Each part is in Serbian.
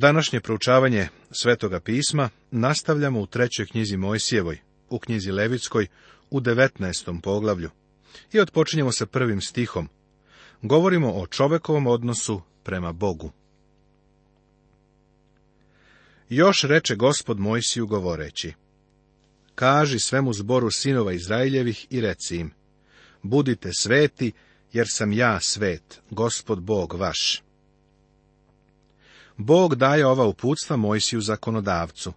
Današnje proučavanje Svetoga pisma nastavljamo u trećoj knjizi Mojsijevoj, u knjizi Levitskoj, u 19. poglavlju. I otpočinjemo sa prvim stihom. Govorimo o čovekovom odnosu prema Bogu. Još reče gospod Mojsiju govoreći. Kaži svemu zboru sinova Izraeljevih i reci im. Budite sveti, jer sam ja svet, gospod Bog vaš. Bog daje ova uputstva Mojsiju zakonodavcu.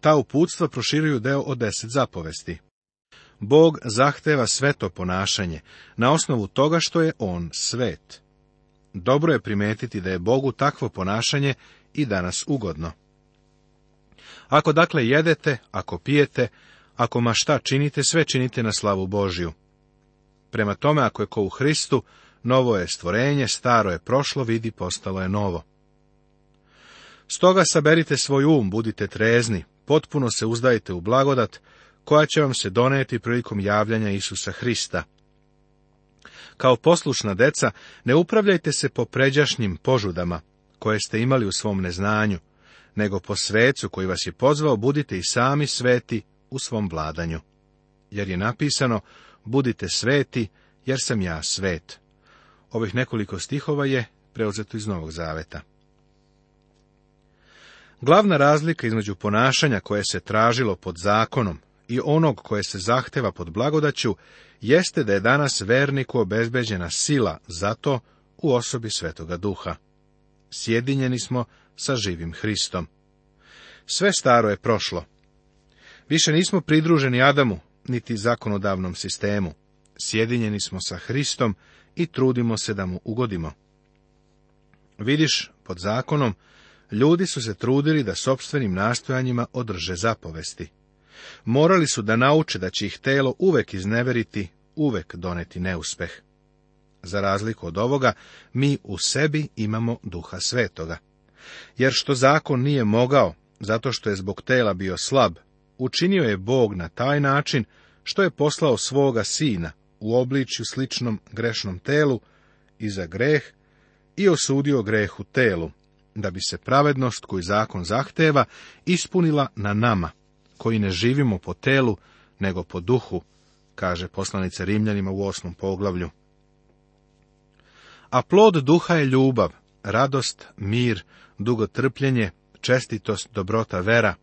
Ta uputstva proširuju deo od deset zapovesti. Bog zahteva sveto ponašanje na osnovu toga što je On svet. Dobro je primetiti da je Bogu takvo ponašanje i danas ugodno. Ako dakle jedete, ako pijete, ako ma šta činite, sve činite na slavu Božju. Prema tome, ako je ko u Hristu, novo je stvorenje, staro je prošlo, vidi, postalo je novo. Stoga saberite svoj um, budite trezni, potpuno se uzdajte u blagodat, koja će vam se doneti prilikom javljanja Isusa Hrista. Kao poslušna deca, ne upravljajte se po pređašnjim požudama, koje ste imali u svom neznanju, nego po svecu koji vas je pozvao, budite i sami sveti u svom vladanju. Jer je napisano, budite sveti, jer sam ja svet. Ovih nekoliko stihova je preuzeto iz Novog Zaveta. Glavna razlika između ponašanja koje se tražilo pod zakonom i onog koje se zahteva pod blagodaću jeste da je danas verniku obezbeđena sila zato u osobi Svetoga Duha. Sjedinjeni smo sa živim Hristom. Sve staro je prošlo. Više nismo pridruženi Adamu, niti zakonodavnom sistemu. Sjedinjeni smo sa Hristom i trudimo se da mu ugodimo. Vidiš, pod zakonom Ljudi su se trudili da sopstvenim nastojanjima održe zapovesti. Morali su da nauče da će ih telo uvek izneveriti, uvek doneti neuspeh. Za razliku od ovoga, mi u sebi imamo duha svetoga. Jer što zakon nije mogao, zato što je zbog tela bio slab, učinio je Bog na taj način što je poslao svoga sina u obličju sličnom grešnom telu i za greh i osudio grehu telu, da bi se pravednost koju zakon zahteva ispunila na nama, koji ne živimo po telu, nego po duhu, kaže poslanice Rimljanima u osnom poglavlju. A plod duha je ljubav, radost, mir, dugotrpljenje, čestitost, dobrota, vera,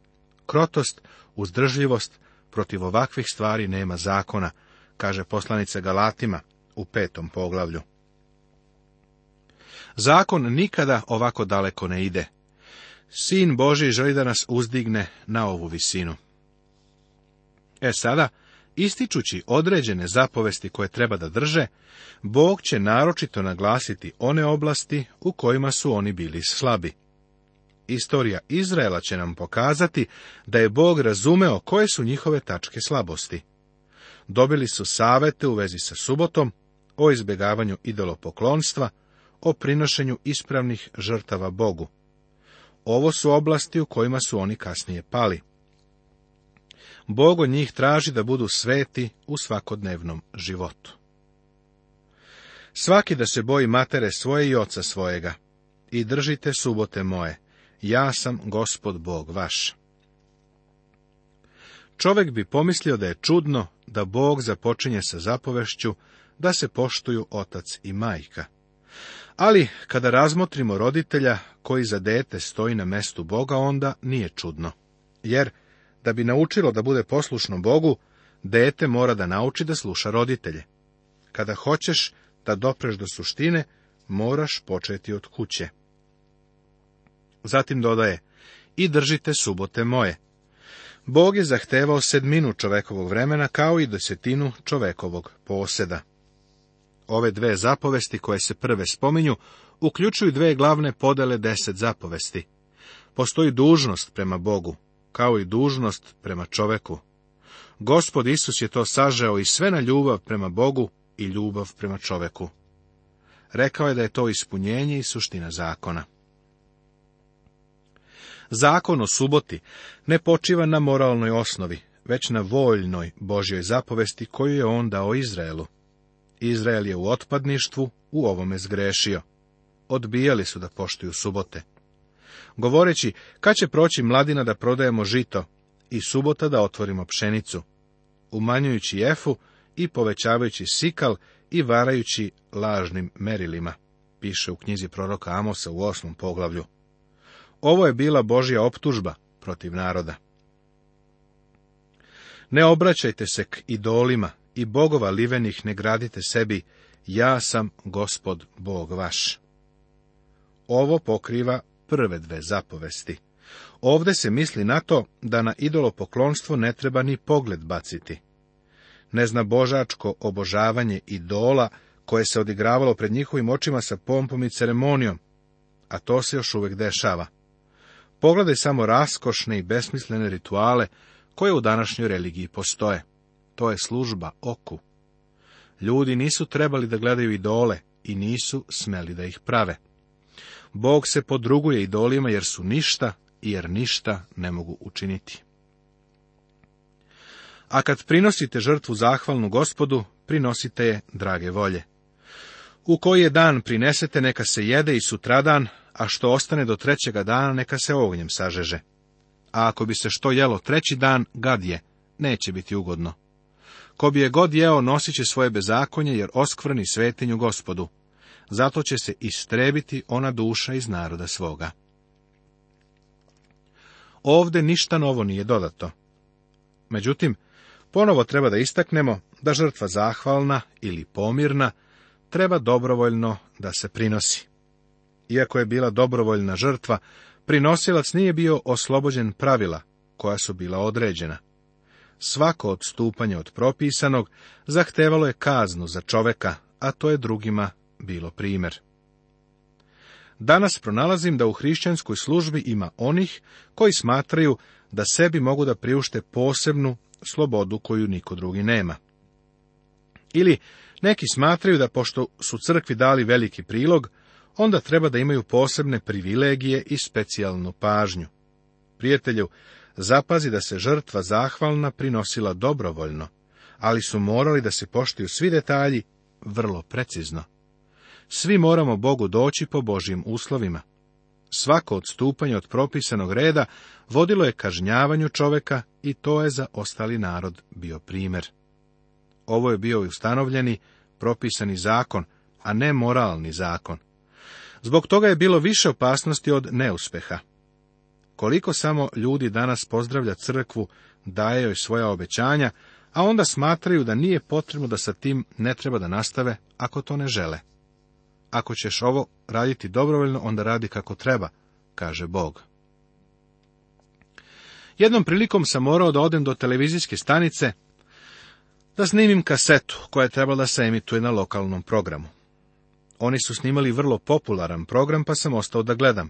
krotost, uzdržljivost, protiv ovakvih stvari nema zakona, kaže poslanica Galatima u petom poglavlju. Zakon nikada ovako daleko ne ide. Sin Boži želi da nas uzdigne na ovu visinu. E sada, ističući određene zapovesti koje treba da drže, Bog će naročito naglasiti one oblasti u kojima su oni bili slabi. Istorija Izraela će nam pokazati da je Bog razumeo koje su njihove tačke slabosti. Dobili su savete u vezi sa subotom, o izbjegavanju idolopoklonstva, o prinošenju ispravnih žrtava Bogu. Ovo su oblasti u kojima su oni kasnije pali. Bog od njih traži da budu sveti u svakodnevnom životu. Svaki da se boji matere svoje i oca svojega, i držite subote moje, ja sam gospod Bog vaš. Čovek bi pomislio da je čudno da Bog započinje sa zapovešću da se poštuju otac i majka. Ali, kada razmotrimo roditelja koji za dete stoji na mestu Boga, onda nije čudno. Jer, da bi naučilo da bude poslušno Bogu, dete mora da nauči da sluša roditelje. Kada hoćeš da dopreš do suštine, moraš početi od kuće. Zatim dodaje, i držite subote moje. Bog je zahtevao sedminu čovekovog vremena kao i desetinu čovekovog poseda. Ove dve zapovesti koje se prve spominju, uključuju dve glavne podele deset zapovesti. Postoji dužnost prema Bogu, kao i dužnost prema čoveku. Gospod Isus je to sažao i sve na ljubav prema Bogu i ljubav prema čoveku. Rekao je da je to ispunjenje i suština zakona. Zakon o suboti ne počiva na moralnoj osnovi, već na voljnoj Božjoj zapovesti koju je on dao Izraelu. Izrael je u otpadništvu u ovome zgrešio. Odbijali su da poštuju subote. Govoreći, kad će proći mladina da prodajemo žito i subota da otvorimo pšenicu? Umanjujući jefu i povećavajući sikal i varajući lažnim merilima, piše u knjizi proroka Amosa u osmom poglavlju. Ovo je bila Božja optužba protiv naroda. Ne obraćajte se k idolima, i bogova livenih ne gradite sebi, ja sam gospod Bog vaš. Ovo pokriva prve dve zapovesti. Ovde se misli na to da na idolopoklonstvo ne treba ni pogled baciti. božačko obožavanje idola koje se odigravalo pred njihovim očima sa pompom i ceremonijom, a to se još uvijek dešava. Pogledaj samo raskošne i besmislene rituale koje u današnjoj religiji postoje. To je služba oku. Ljudi nisu trebali da gledaju idole i nisu smeli da ih prave. Bog se podruguje idolima jer su ništa i jer ništa ne mogu učiniti. A kad prinosite žrtvu zahvalnu gospodu, prinosite je drage volje. U koji je dan prinesete, neka se jede i sutradan, a što ostane do trećega dana, neka se ognjem sažeže. A ako bi se što jelo treći dan, gad je, neće biti ugodno. Ko bi je god jeo, nosit će svoje bezakonje, jer oskvrni svetinju gospodu. Zato će se istrebiti ona duša iz naroda svoga. Ovde ništa novo nije dodato. Međutim, ponovo treba da istaknemo da žrtva zahvalna ili pomirna treba dobrovoljno da se prinosi. Iako je bila dobrovoljna žrtva, prinosilac nije bio oslobođen pravila koja su bila određena. Svako odstupanje od propisanog zahtevalo je kaznu za čoveka, a to je drugima bilo primjer. Danas pronalazim da u hrišćanskoj službi ima onih koji smatraju da sebi mogu da priušte posebnu slobodu koju niko drugi nema. Ili neki smatraju da pošto su crkvi dali veliki prilog, onda treba da imaju posebne privilegije i specijalnu pažnju. Prijatelju, zapazi da se žrtva zahvalna prinosila dobrovoljno, ali su morali da se poštuju svi detalji vrlo precizno. Svi moramo Bogu doći po Božjim uslovima. Svako odstupanje od propisanog reda vodilo je kažnjavanju čoveka i to je za ostali narod bio primjer. Ovo je bio i ustanovljeni, propisani zakon, a ne moralni zakon. Zbog toga je bilo više opasnosti od neuspeha. Koliko samo ljudi danas pozdravlja crkvu, daje joj svoja obećanja, a onda smatraju da nije potrebno da sa tim ne treba da nastave ako to ne žele. Ako ćeš ovo raditi dobrovoljno, onda radi kako treba, kaže Bog. Jednom prilikom sam morao da odem do televizijske stanice da snimim kasetu koja je trebala da se emituje na lokalnom programu. Oni su snimali vrlo popularan program, pa sam ostao da gledam.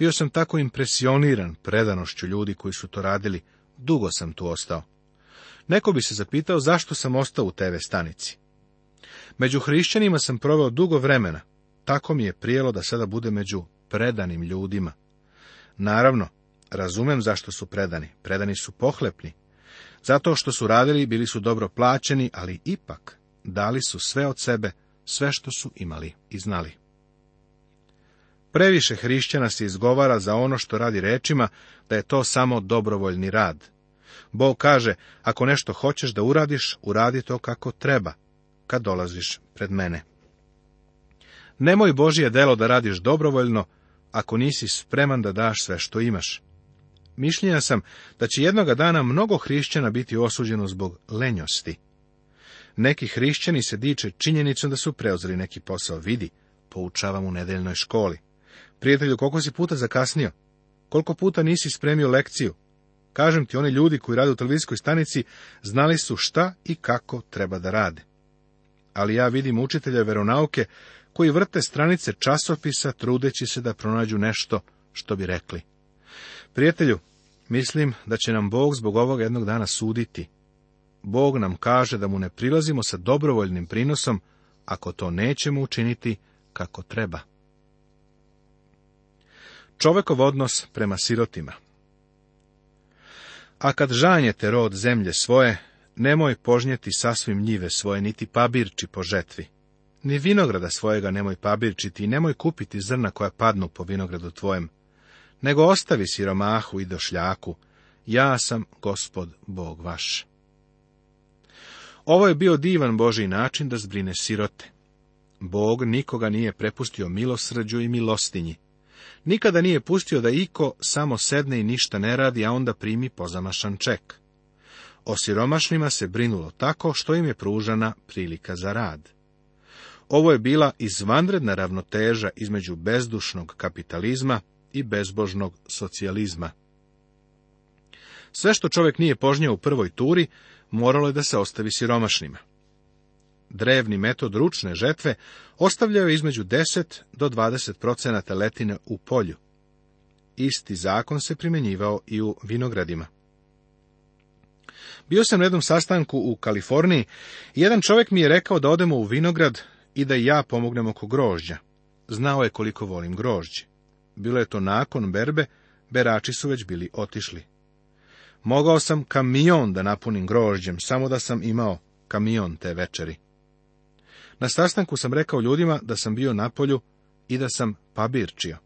Bio sam tako impresioniran predanošću ljudi koji su to radili, dugo sam tu ostao. Neko bi se zapitao zašto sam ostao u TV stanici. Među hrišćanima sam proveo dugo vremena, tako mi je prijelo da sada bude među predanim ljudima. Naravno, razumem zašto su predani, predani su pohlepni. Zato što su radili bili su dobro plaćeni, ali ipak dali su sve od sebe, sve što su imali i znali. Previše hrišćana se izgovara za ono što radi rečima da je to samo dobrovoljni rad. Bog kaže, ako nešto hoćeš da uradiš, uradi to kako treba, kad dolaziš pred mene. Nemoj Božije delo da radiš dobrovoljno, ako nisi spreman da daš sve što imaš. Mišljenja sam da će jednoga dana mnogo hrišćana biti osuđeno zbog lenjosti. Neki hrišćani se diče činjenicom da su preuzeli neki posao, vidi, poučavam u nedeljnoj školi. Prijatelju, koliko si puta zakasnio? Koliko puta nisi spremio lekciju? Kažem ti, oni ljudi koji rade u televizijskoj stanici znali su šta i kako treba da rade. Ali ja vidim učitelja veronauke koji vrte stranice časopisa trudeći se da pronađu nešto što bi rekli. Prijatelju, mislim da će nam Bog zbog ovoga jednog dana suditi. Bog nam kaže da mu ne prilazimo sa dobrovoljnim prinosom ako to nećemo učiniti kako treba. Čovekov odnos prema sirotima. A kad žanjete rod zemlje svoje, nemoj požnjeti sasvim njive svoje, niti pabirči po žetvi. Ni vinograda svojega nemoj pabirčiti i nemoj kupiti zrna koja padnu po vinogradu tvojem, nego ostavi siromahu i došljaku, ja sam gospod Bog vaš. Ovo je bio divan Boži način da zbrine sirote. Bog nikoga nije prepustio milosrđu i milostinji, Nikada nije pustio da iko samo sedne i ništa ne radi, a onda primi pozamašan ček. O siromašnima se brinulo tako što im je pružana prilika za rad. Ovo je bila izvanredna ravnoteža između bezdušnog kapitalizma i bezbožnog socijalizma. Sve što čovjek nije požnjao u prvoj turi, moralo je da se ostavi siromašnima drevni metod ručne žetve ostavljao između 10 do 20 procenata letine u polju. Isti zakon se primjenjivao i u vinogradima. Bio sam na jednom sastanku u Kaliforniji i jedan čovjek mi je rekao da odemo u vinograd i da i ja pomognem oko grožđa. Znao je koliko volim grožđe. Bilo je to nakon berbe, berači su već bili otišli. Mogao sam kamion da napunim grožđem, samo da sam imao kamion te večeri. Na sastanku sam rekao ljudima da sam bio na polju i da sam pabirčio.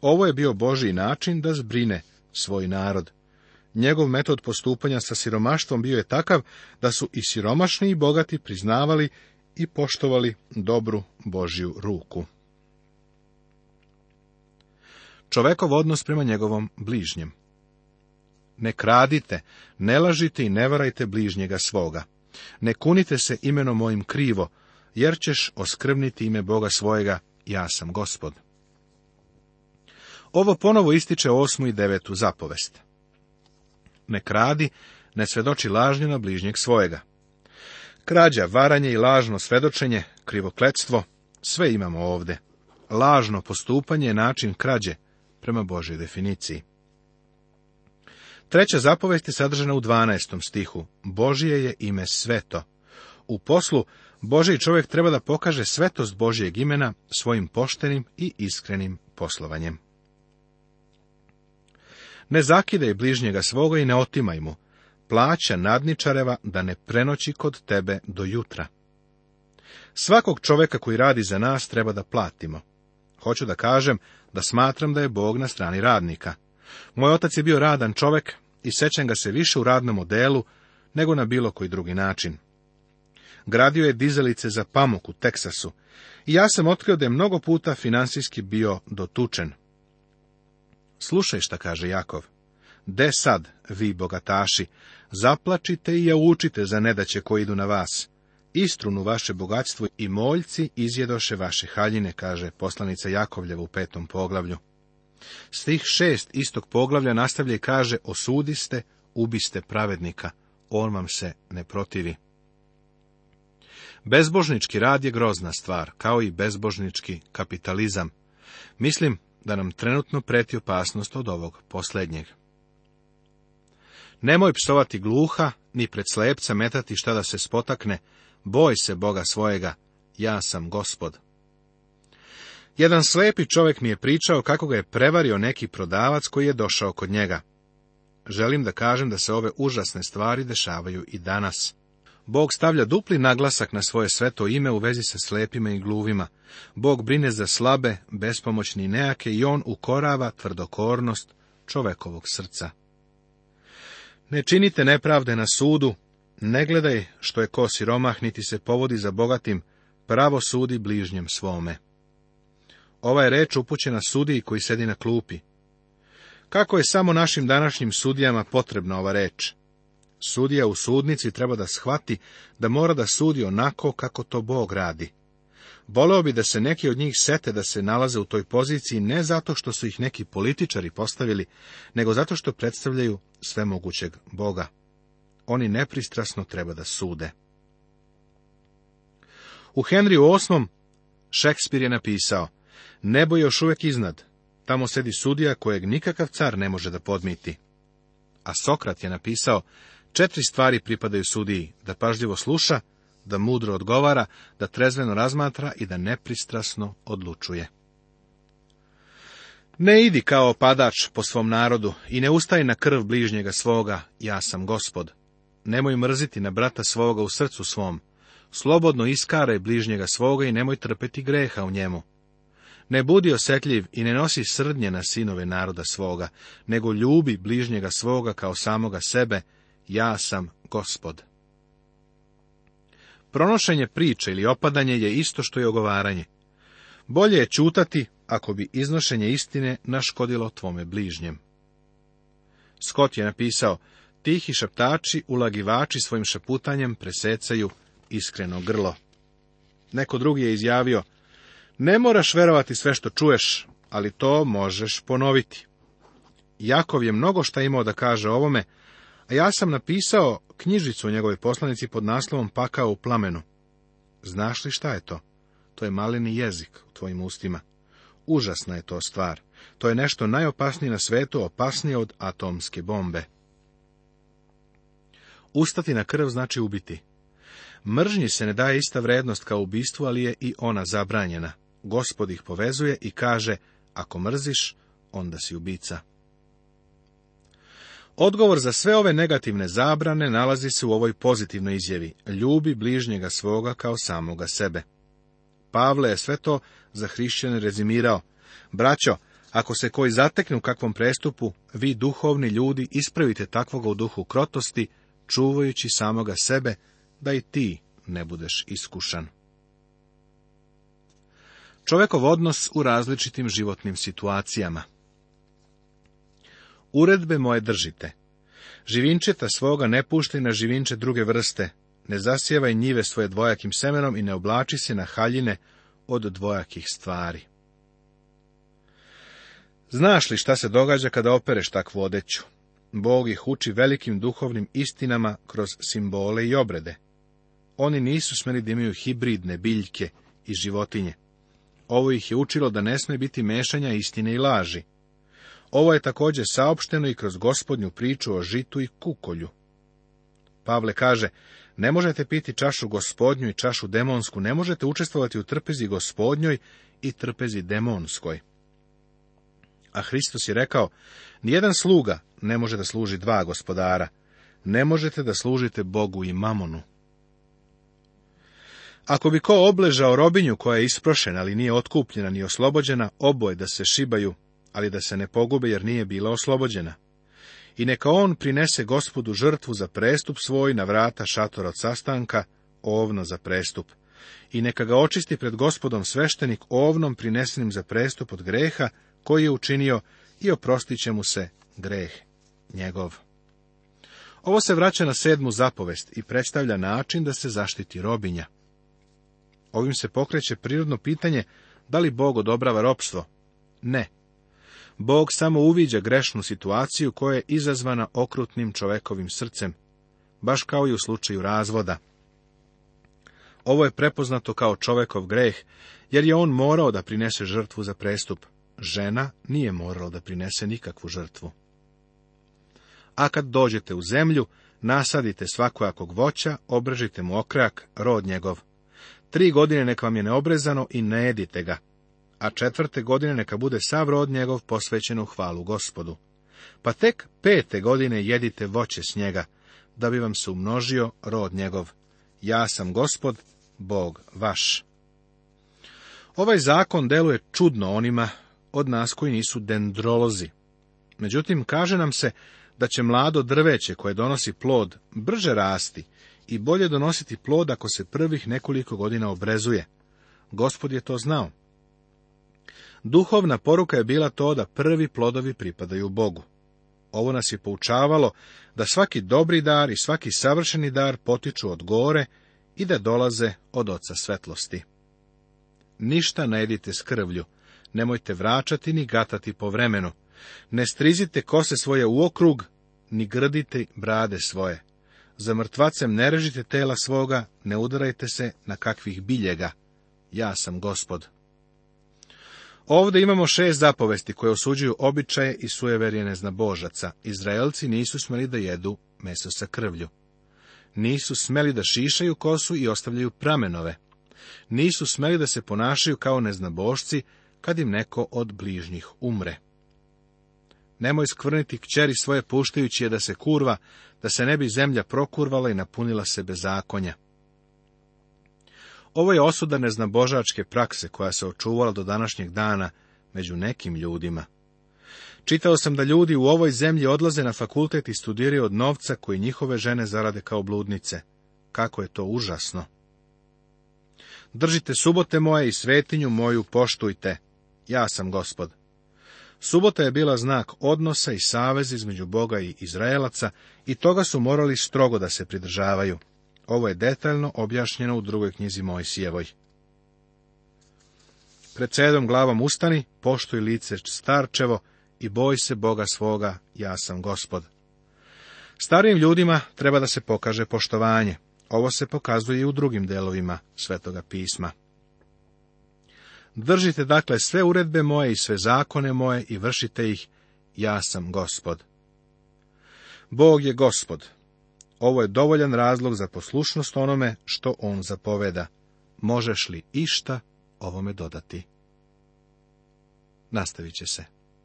Ovo je bio Božji način da zbrine svoj narod. Njegov metod postupanja sa siromaštvom bio je takav da su i siromašni i bogati priznavali i poštovali dobru Božju ruku. Čovekov odnos prema njegovom bližnjem. Ne kradite, ne lažite i ne varajte bližnjega svoga. Ne kunite se imenom mojim krivo, jer ćeš oskrvniti ime Boga svojega, ja sam gospod. Ovo ponovo ističe osmu i devetu zapovest. Ne kradi, ne svedoči lažnje na bližnjeg svojega. Krađa, varanje i lažno svedočenje, krivokletstvo, sve imamo ovde. Lažno postupanje je način krađe, prema Božoj definiciji. Treća zapovest je sadržana u 12. stihu. Božije je ime sveto. U poslu Boži čovjek treba da pokaže svetost Božijeg imena svojim poštenim i iskrenim poslovanjem. Ne zakidaj bližnjega svoga i ne otimaj mu, plaća nadničareva da ne prenoći kod tebe do jutra. Svakog čovjeka koji radi za nas treba da platimo. Hoću da kažem da smatram da je Bog na strani radnika. Moj otac je bio radan čovjek i sećam ga se više u radnom modelu nego na bilo koji drugi način gradio je dizalice za pamuk u Teksasu i ja sam otkrio da je mnogo puta financijski bio dotučen. Slušaj šta kaže Jakov. De sad, vi bogataši, zaplačite i učite za nedaće koji idu na vas. Istrunu vaše bogatstvo i moljci izjedoše vaše haljine, kaže poslanica Jakovljeva u petom poglavlju. Stih šest istog poglavlja nastavlja i kaže, osudiste, ubiste pravednika, on vam se ne protivi. Bezbožnički rad je grozna stvar, kao i bezbožnički kapitalizam. Mislim da nam trenutno preti opasnost od ovog posljednjeg. Nemoj psovati gluha, ni pred slepca metati šta da se spotakne, boj se Boga svojega, ja sam gospod. Jedan slepi čovjek mi je pričao kako ga je prevario neki prodavac koji je došao kod njega. Želim da kažem da se ove užasne stvari dešavaju i danas. Bog stavlja dupli naglasak na svoje sveto ime u vezi sa slepima i gluvima. Bog brine za slabe, bespomoćni i nejake i on ukorava tvrdokornost čovekovog srca. Ne činite nepravde na sudu, ne gledaj što je ko siromah, niti se povodi za bogatim, pravo sudi bližnjem svome. Ova je reč upućena sudiji koji sedi na klupi. Kako je samo našim današnjim sudijama potrebna ova reč? Sudija u sudnici treba da shvati da mora da sudi onako kako to Bog radi. Voleo bi da se neki od njih sete da se nalaze u toj poziciji ne zato što su ih neki političari postavili, nego zato što predstavljaju svemogućeg Boga. Oni nepristrasno treba da sude. U Henryu VIII. Šekspir je napisao, nebo je još uvijek iznad, tamo sedi sudija kojeg nikakav car ne može da podmiti. A Sokrat je napisao, Četiri stvari pripadaju sudiji, da pažljivo sluša, da mudro odgovara, da trezveno razmatra i da nepristrasno odlučuje. Ne idi kao opadač po svom narodu i ne ustaj na krv bližnjega svoga, ja sam gospod. Nemoj mrziti na brata svoga u srcu svom. Slobodno iskaraj bližnjega svoga i nemoj trpeti greha u njemu. Ne budi osetljiv i ne nosi srdnje na sinove naroda svoga, nego ljubi bližnjega svoga kao samoga sebe, ja sam gospod. Pronošenje priče ili opadanje je isto što i ogovaranje. Bolje je čutati ako bi iznošenje istine naškodilo tvome bližnjem. Scott je napisao, tihi šaptači, ulagivači svojim šeputanjem presecaju iskreno grlo. Neko drugi je izjavio, ne moraš verovati sve što čuješ, ali to možeš ponoviti. Jakov je mnogo šta imao da kaže ovome, a ja sam napisao knjižicu o njegovoj poslanici pod naslovom Pakao u plamenu. Znaš li šta je to? To je maleni jezik u tvojim ustima. Užasna je to stvar. To je nešto najopasnije na svetu, opasnije od atomske bombe. Ustati na krv znači ubiti. Mržnji se ne daje ista vrednost kao ubistvu, ali je i ona zabranjena. Gospod ih povezuje i kaže, ako mrziš, onda si ubica. Odgovor za sve ove negativne zabrane nalazi se u ovoj pozitivnoj izjavi ljubi bližnjega svoga kao samoga sebe. Pavle je sve to za hrišćane rezimirao. Braćo, ako se koji zateknu kakvom prestupu, vi duhovni ljudi ispravite takvog u duhu krotosti, čuvajući samoga sebe, da i ti ne budeš iskušan. Čovekov odnos u različitim životnim situacijama uredbe moje držite. Živinčeta svoga ne puštaj na živinče druge vrste, ne zasjevaj njive svoje dvojakim semenom i ne oblači se na haljine od dvojakih stvari. Znaš li šta se događa kada opereš takvu odeću? Bog ih uči velikim duhovnim istinama kroz simbole i obrede. Oni nisu smeli da imaju hibridne biljke i životinje. Ovo ih je učilo da ne sme biti mešanja istine i laži. Ovo je također saopšteno i kroz gospodnju priču o žitu i kukolju. Pavle kaže, ne možete piti čašu gospodnju i čašu demonsku, ne možete učestvovati u trpezi gospodnjoj i trpezi demonskoj. A Hristos je rekao, nijedan sluga ne može da služi dva gospodara, ne možete da služite Bogu i mamonu. Ako bi ko obležao robinju koja je isprošena, ali nije otkupljena ni oslobođena, oboje da se šibaju ali da se ne pogube jer nije bila oslobođena. I neka on prinese gospodu žrtvu za prestup svoj na vrata šatora od sastanka, ovno za prestup. I neka ga očisti pred gospodom sveštenik ovnom prinesenim za prestup od greha koji je učinio i oprostit će mu se greh njegov. Ovo se vraća na sedmu zapovest i predstavlja način da se zaštiti robinja. Ovim se pokreće prirodno pitanje da li Bog odobrava ropstvo. Ne, Bog samo uviđa grešnu situaciju koja je izazvana okrutnim čovekovim srcem, baš kao i u slučaju razvoda. Ovo je prepoznato kao čovekov greh, jer je on morao da prinese žrtvu za prestup. Žena nije morala da prinese nikakvu žrtvu. A kad dođete u zemlju, nasadite svakojakog voća, obrežite mu okrak, rod njegov. Tri godine nek vam je neobrezano i ne jedite ga, a četvrte godine neka bude sav rod njegov posvećen u hvalu gospodu. Pa tek pete godine jedite voće s njega, da bi vam se umnožio rod njegov. Ja sam gospod, Bog vaš. Ovaj zakon deluje čudno onima od nas koji nisu dendrolozi. Međutim, kaže nam se da će mlado drveće koje donosi plod brže rasti i bolje donositi plod ako se prvih nekoliko godina obrezuje. Gospod je to znao. Duhovna poruka je bila to da prvi plodovi pripadaju Bogu. Ovo nas je poučavalo da svaki dobri dar i svaki savršeni dar potiču od gore i da dolaze od oca svetlosti. Ništa ne jedite s krvlju, nemojte vraćati ni gatati po vremenu. Ne strizite kose svoje u okrug, ni grdite brade svoje. Za mrtvacem ne režite tela svoga, ne udarajte se na kakvih biljega. Ja sam gospod. Ovdje imamo šest zapovesti koje osuđuju običaje i sujeverje neznabožaca. Izraelci nisu smeli da jedu meso sa krvlju. Nisu smeli da šišaju kosu i ostavljaju pramenove. Nisu smeli da se ponašaju kao neznabožci kad im neko od bližnjih umre. Nemoj skvrniti kćeri svoje puštajući je da se kurva, da se ne bi zemlja prokurvala i napunila se zakonja. Ovo je osuda neznabožačke prakse koja se očuvala do današnjeg dana među nekim ljudima. Čitao sam da ljudi u ovoj zemlji odlaze na fakultet i studiraju od novca koji njihove žene zarade kao bludnice. Kako je to užasno! Držite subote moje i svetinju moju poštujte. Ja sam gospod. Subota je bila znak odnosa i savez između Boga i Izraelaca i toga su morali strogo da se pridržavaju. Ovo je detaljno objašnjeno u drugoj knjizi Mojsijevoj. Pred sedom glavom ustani, poštuj lice starčevo i boj se Boga svoga, ja sam gospod. Starim ljudima treba da se pokaže poštovanje. Ovo se pokazuje i u drugim delovima Svetoga pisma. Držite dakle sve uredbe moje i sve zakone moje i vršite ih, ja sam gospod. Bog je gospod, ovo je dovoljan razlog za poslušnost onome što on zapoveda. Možeš li išta ovome dodati? Nastavit će se.